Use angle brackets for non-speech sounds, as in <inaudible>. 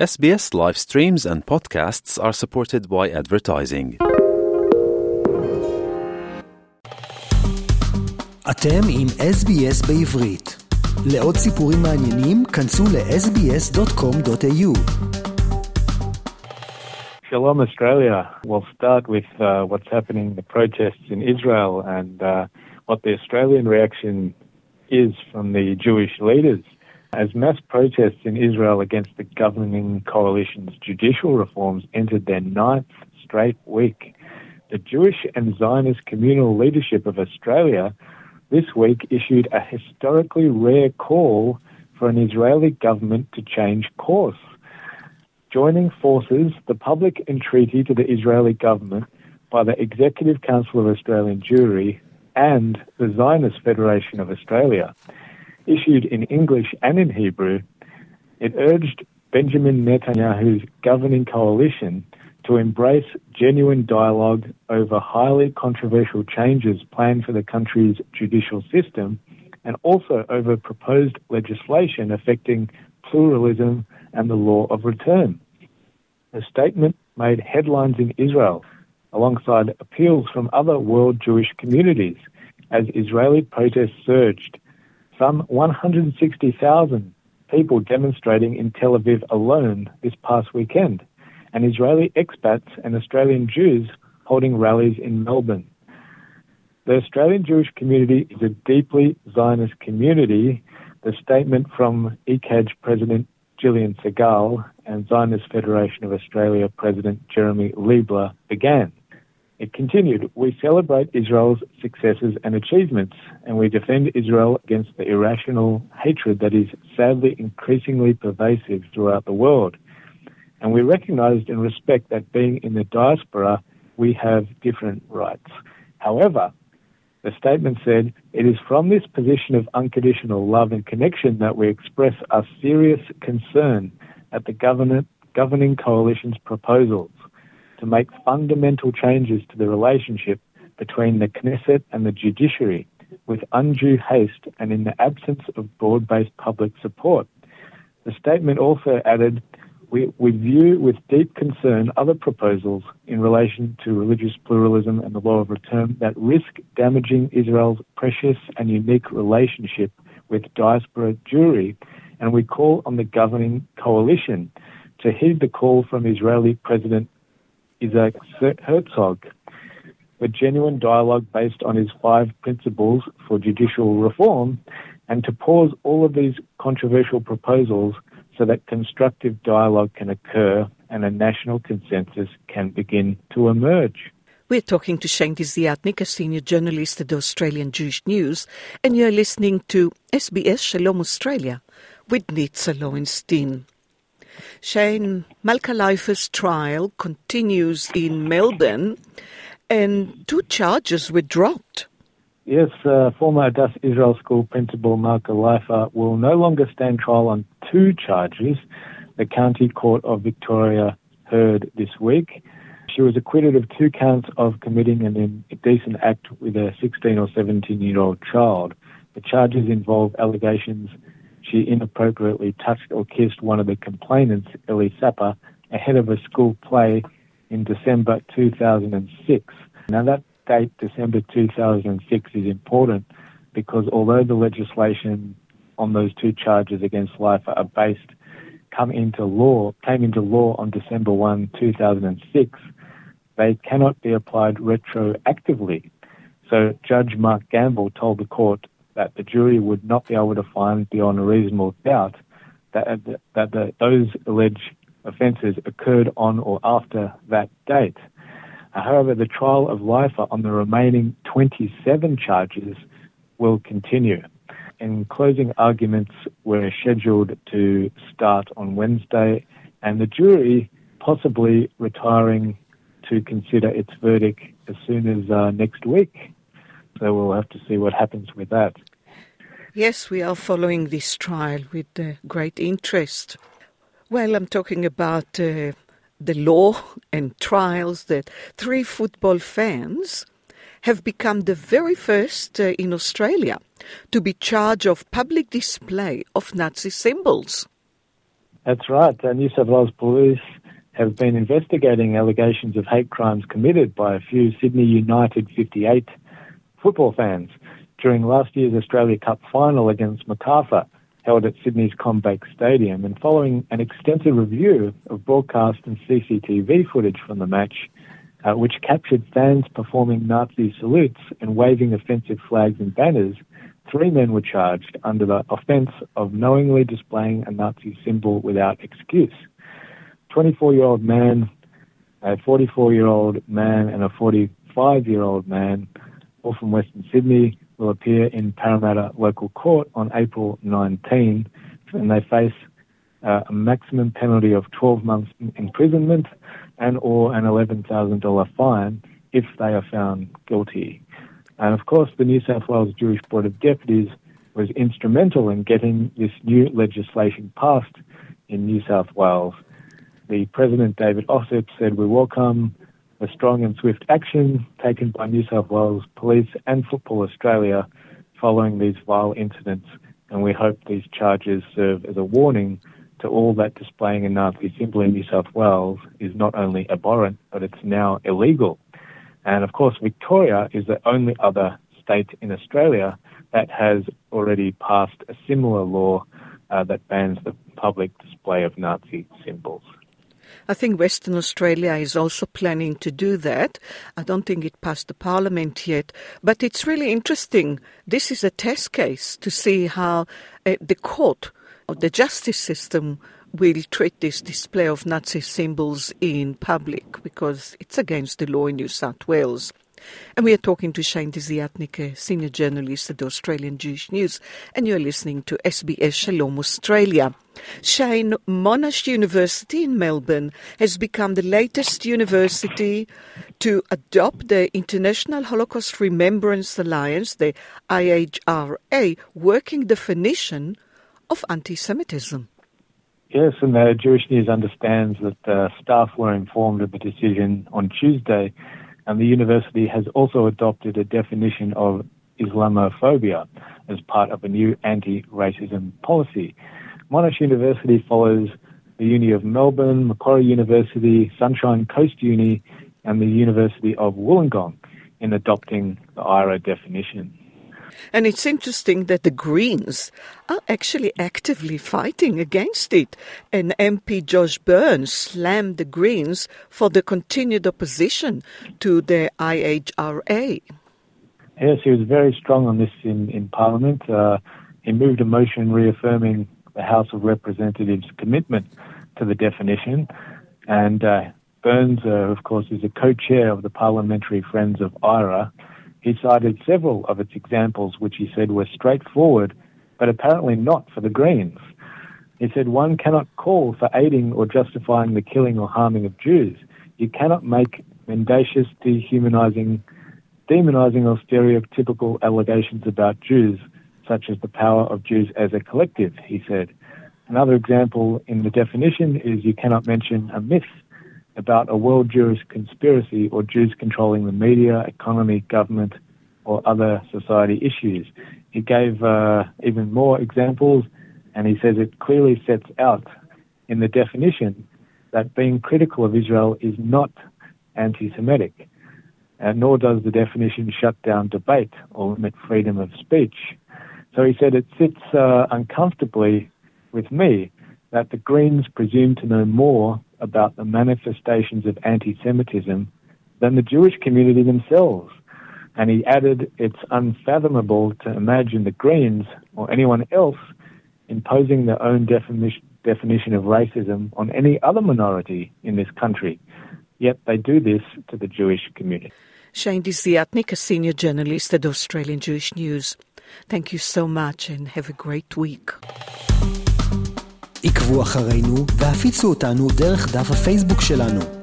SBS live streams and podcasts are supported by advertising. אתם עם SBS בעברית. לעוד סיפורים מעניינים, כנסו ל-sbs.com.au. Shalom Australia. We'll start with uh, what's happening, the protests in Israel, and uh, what the Australian reaction is from the Jewish leaders. As mass protests in Israel against the governing coalition's judicial reforms entered their ninth straight week, the Jewish and Zionist communal leadership of Australia this week issued a historically rare call for an Israeli government to change course. Joining forces, the public entreaty to the Israeli government by the Executive Council of Australian Jewry and the Zionist Federation of Australia issued in English and in Hebrew, it urged Benjamin Netanyahu's governing coalition to embrace genuine dialogue over highly controversial changes planned for the country's judicial system and also over proposed legislation affecting pluralism and the law of return. The statement made headlines in Israel alongside appeals from other world Jewish communities as Israeli protests surged some 160,000 people demonstrating in Tel Aviv alone this past weekend, and Israeli expats and Australian Jews holding rallies in Melbourne. The Australian Jewish community is a deeply Zionist community. The statement from ECAJ President Jillian Segal and Zionist Federation of Australia President Jeremy Leibler began. It continued, we celebrate Israel's successes and achievements, and we defend Israel against the irrational hatred that is sadly increasingly pervasive throughout the world. And we recognize and respect that being in the diaspora, we have different rights. However, the statement said, it is from this position of unconditional love and connection that we express our serious concern at the governing coalition's proposals to make fundamental changes to the relationship between the Knesset and the judiciary with undue haste and in the absence of broad based public support. The statement also added, we, we view with deep concern other proposals in relation to religious pluralism and the law of return that risk damaging Israel's precious and unique relationship with diaspora Jewry, and we call on the governing coalition to heed the call from Israeli President Isaac Herzog, a genuine dialogue based on his five principles for judicial reform, and to pause all of these controversial proposals so that constructive dialogue can occur and a national consensus can begin to emerge. We're talking to Shane Desiatnik, a senior journalist at the Australian Jewish News, and you're listening to SBS Shalom Australia with Nitza Lowenstein. Shane Malka Leifer's trial continues in Melbourne, and two charges were dropped. Yes, uh, former Adass Israel School principal Malka will no longer stand trial on two charges the County Court of Victoria heard this week. She was acquitted of two counts of committing an indecent act with a 16 or 17 year old child. The charges involve allegations she inappropriately touched or kissed one of the complainants, Ellie Sapper, ahead of a school play in December 2006. Now, that date, December 2006, is important because although the legislation on those two charges against Leifer are based come into law came into law on December 1, 2006, they cannot be applied retroactively. So Judge Mark Gamble told the court that the jury would not be able to find beyond a reasonable doubt that, that the, those alleged offences occurred on or after that date. Uh, however, the trial of Leifer on the remaining 27 charges will continue. And closing arguments were scheduled to start on Wednesday, and the jury possibly retiring to consider its verdict as soon as uh, next week. So we'll have to see what happens with that. Yes, we are following this trial with uh, great interest. Well, I'm talking about uh, the law <laughs> and trials that three football fans have become the very first uh, in Australia to be charged of public display of Nazi symbols. That's right. Uh, New South Wales Police have been investigating allegations of hate crimes committed by a few Sydney United 58 football fans during last year's Australia Cup final against Macarthur, held at Sydney's CommBank Stadium. And following an extensive review of broadcast and CCTV footage from the match, uh, which captured fans performing Nazi salutes and waving offensive flags and banners, three men were charged under the offence of knowingly displaying a Nazi symbol without excuse. 24 year old man, a 44 year old man, and a 45 year old man, all from Western Sydney, will appear in Parramatta Local Court on April 19, and they face uh, a maximum penalty of 12 months imprisonment and or an $11,000 fine if they are found guilty. And of course, the New South Wales Jewish Board of Deputies was instrumental in getting this new legislation passed in New South Wales. The President, David Ossip, said, We welcome the strong and swift action taken by New South Wales Police and Football Australia following these vile incidents, and we hope these charges serve as a warning to all that displaying a Nazi symbol in New South Wales is not only abhorrent, but it's now illegal. And of course, Victoria is the only other state in Australia that has already passed a similar law uh, that bans the public display of Nazi symbols. I think Western Australia is also planning to do that. I don't think it passed the parliament yet, but it's really interesting. This is a test case to see how uh, the court or the justice system will treat this display of Nazi symbols in public because it's against the law in New South Wales. And we are talking to Shane Desiatnik, senior journalist at the Australian Jewish News, and you're listening to SBS Shalom Australia. Shane, Monash University in Melbourne has become the latest university to adopt the International Holocaust Remembrance Alliance, the IHRA, working definition of anti Semitism. Yes, and the Jewish News understands that uh, staff were informed of the decision on Tuesday, and the university has also adopted a definition of Islamophobia as part of a new anti-racism policy. Monash University follows the Uni of Melbourne, Macquarie University, Sunshine Coast Uni, and the University of Wollongong in adopting the IHRA definition. And it's interesting that the Greens are actually actively fighting against it. And MP Josh Burns slammed the Greens for the continued opposition to the IHRA. Yes, he was very strong on this in, in Parliament. Uh, he moved a motion reaffirming the House of Representatives' commitment to the definition. And uh, Burns, uh, of course, is a co chair of the Parliamentary Friends of IHRA. He cited several of its examples, which he said were straightforward, but apparently not for the Greens. He said one cannot call for aiding or justifying the killing or harming of Jews. You cannot make mendacious, dehumanizing, demonizing, or stereotypical allegations about Jews, such as the power of Jews as a collective, he said. Another example in the definition is you cannot mention a myth about a world Jewish conspiracy or Jews controlling the media, economy, government, or other society issues. He gave uh, even more examples, and he says it clearly sets out in the definition that being critical of Israel is not anti Semitic, and nor does the definition shut down debate or limit freedom of speech. So he said it sits uh, uncomfortably with me that the Greens presume to know more about the manifestations of anti Semitism than the Jewish community themselves. And he added, it's unfathomable to imagine the Greens or anyone else imposing their own definition, definition of racism on any other minority in this country. Yet they do this to the Jewish community. Shane Desiatnik, a senior journalist at Australian Jewish News. Thank you so much and have a great week. עקבו אחרינו והפיצו אותנו דרך דף הפייסבוק שלנו.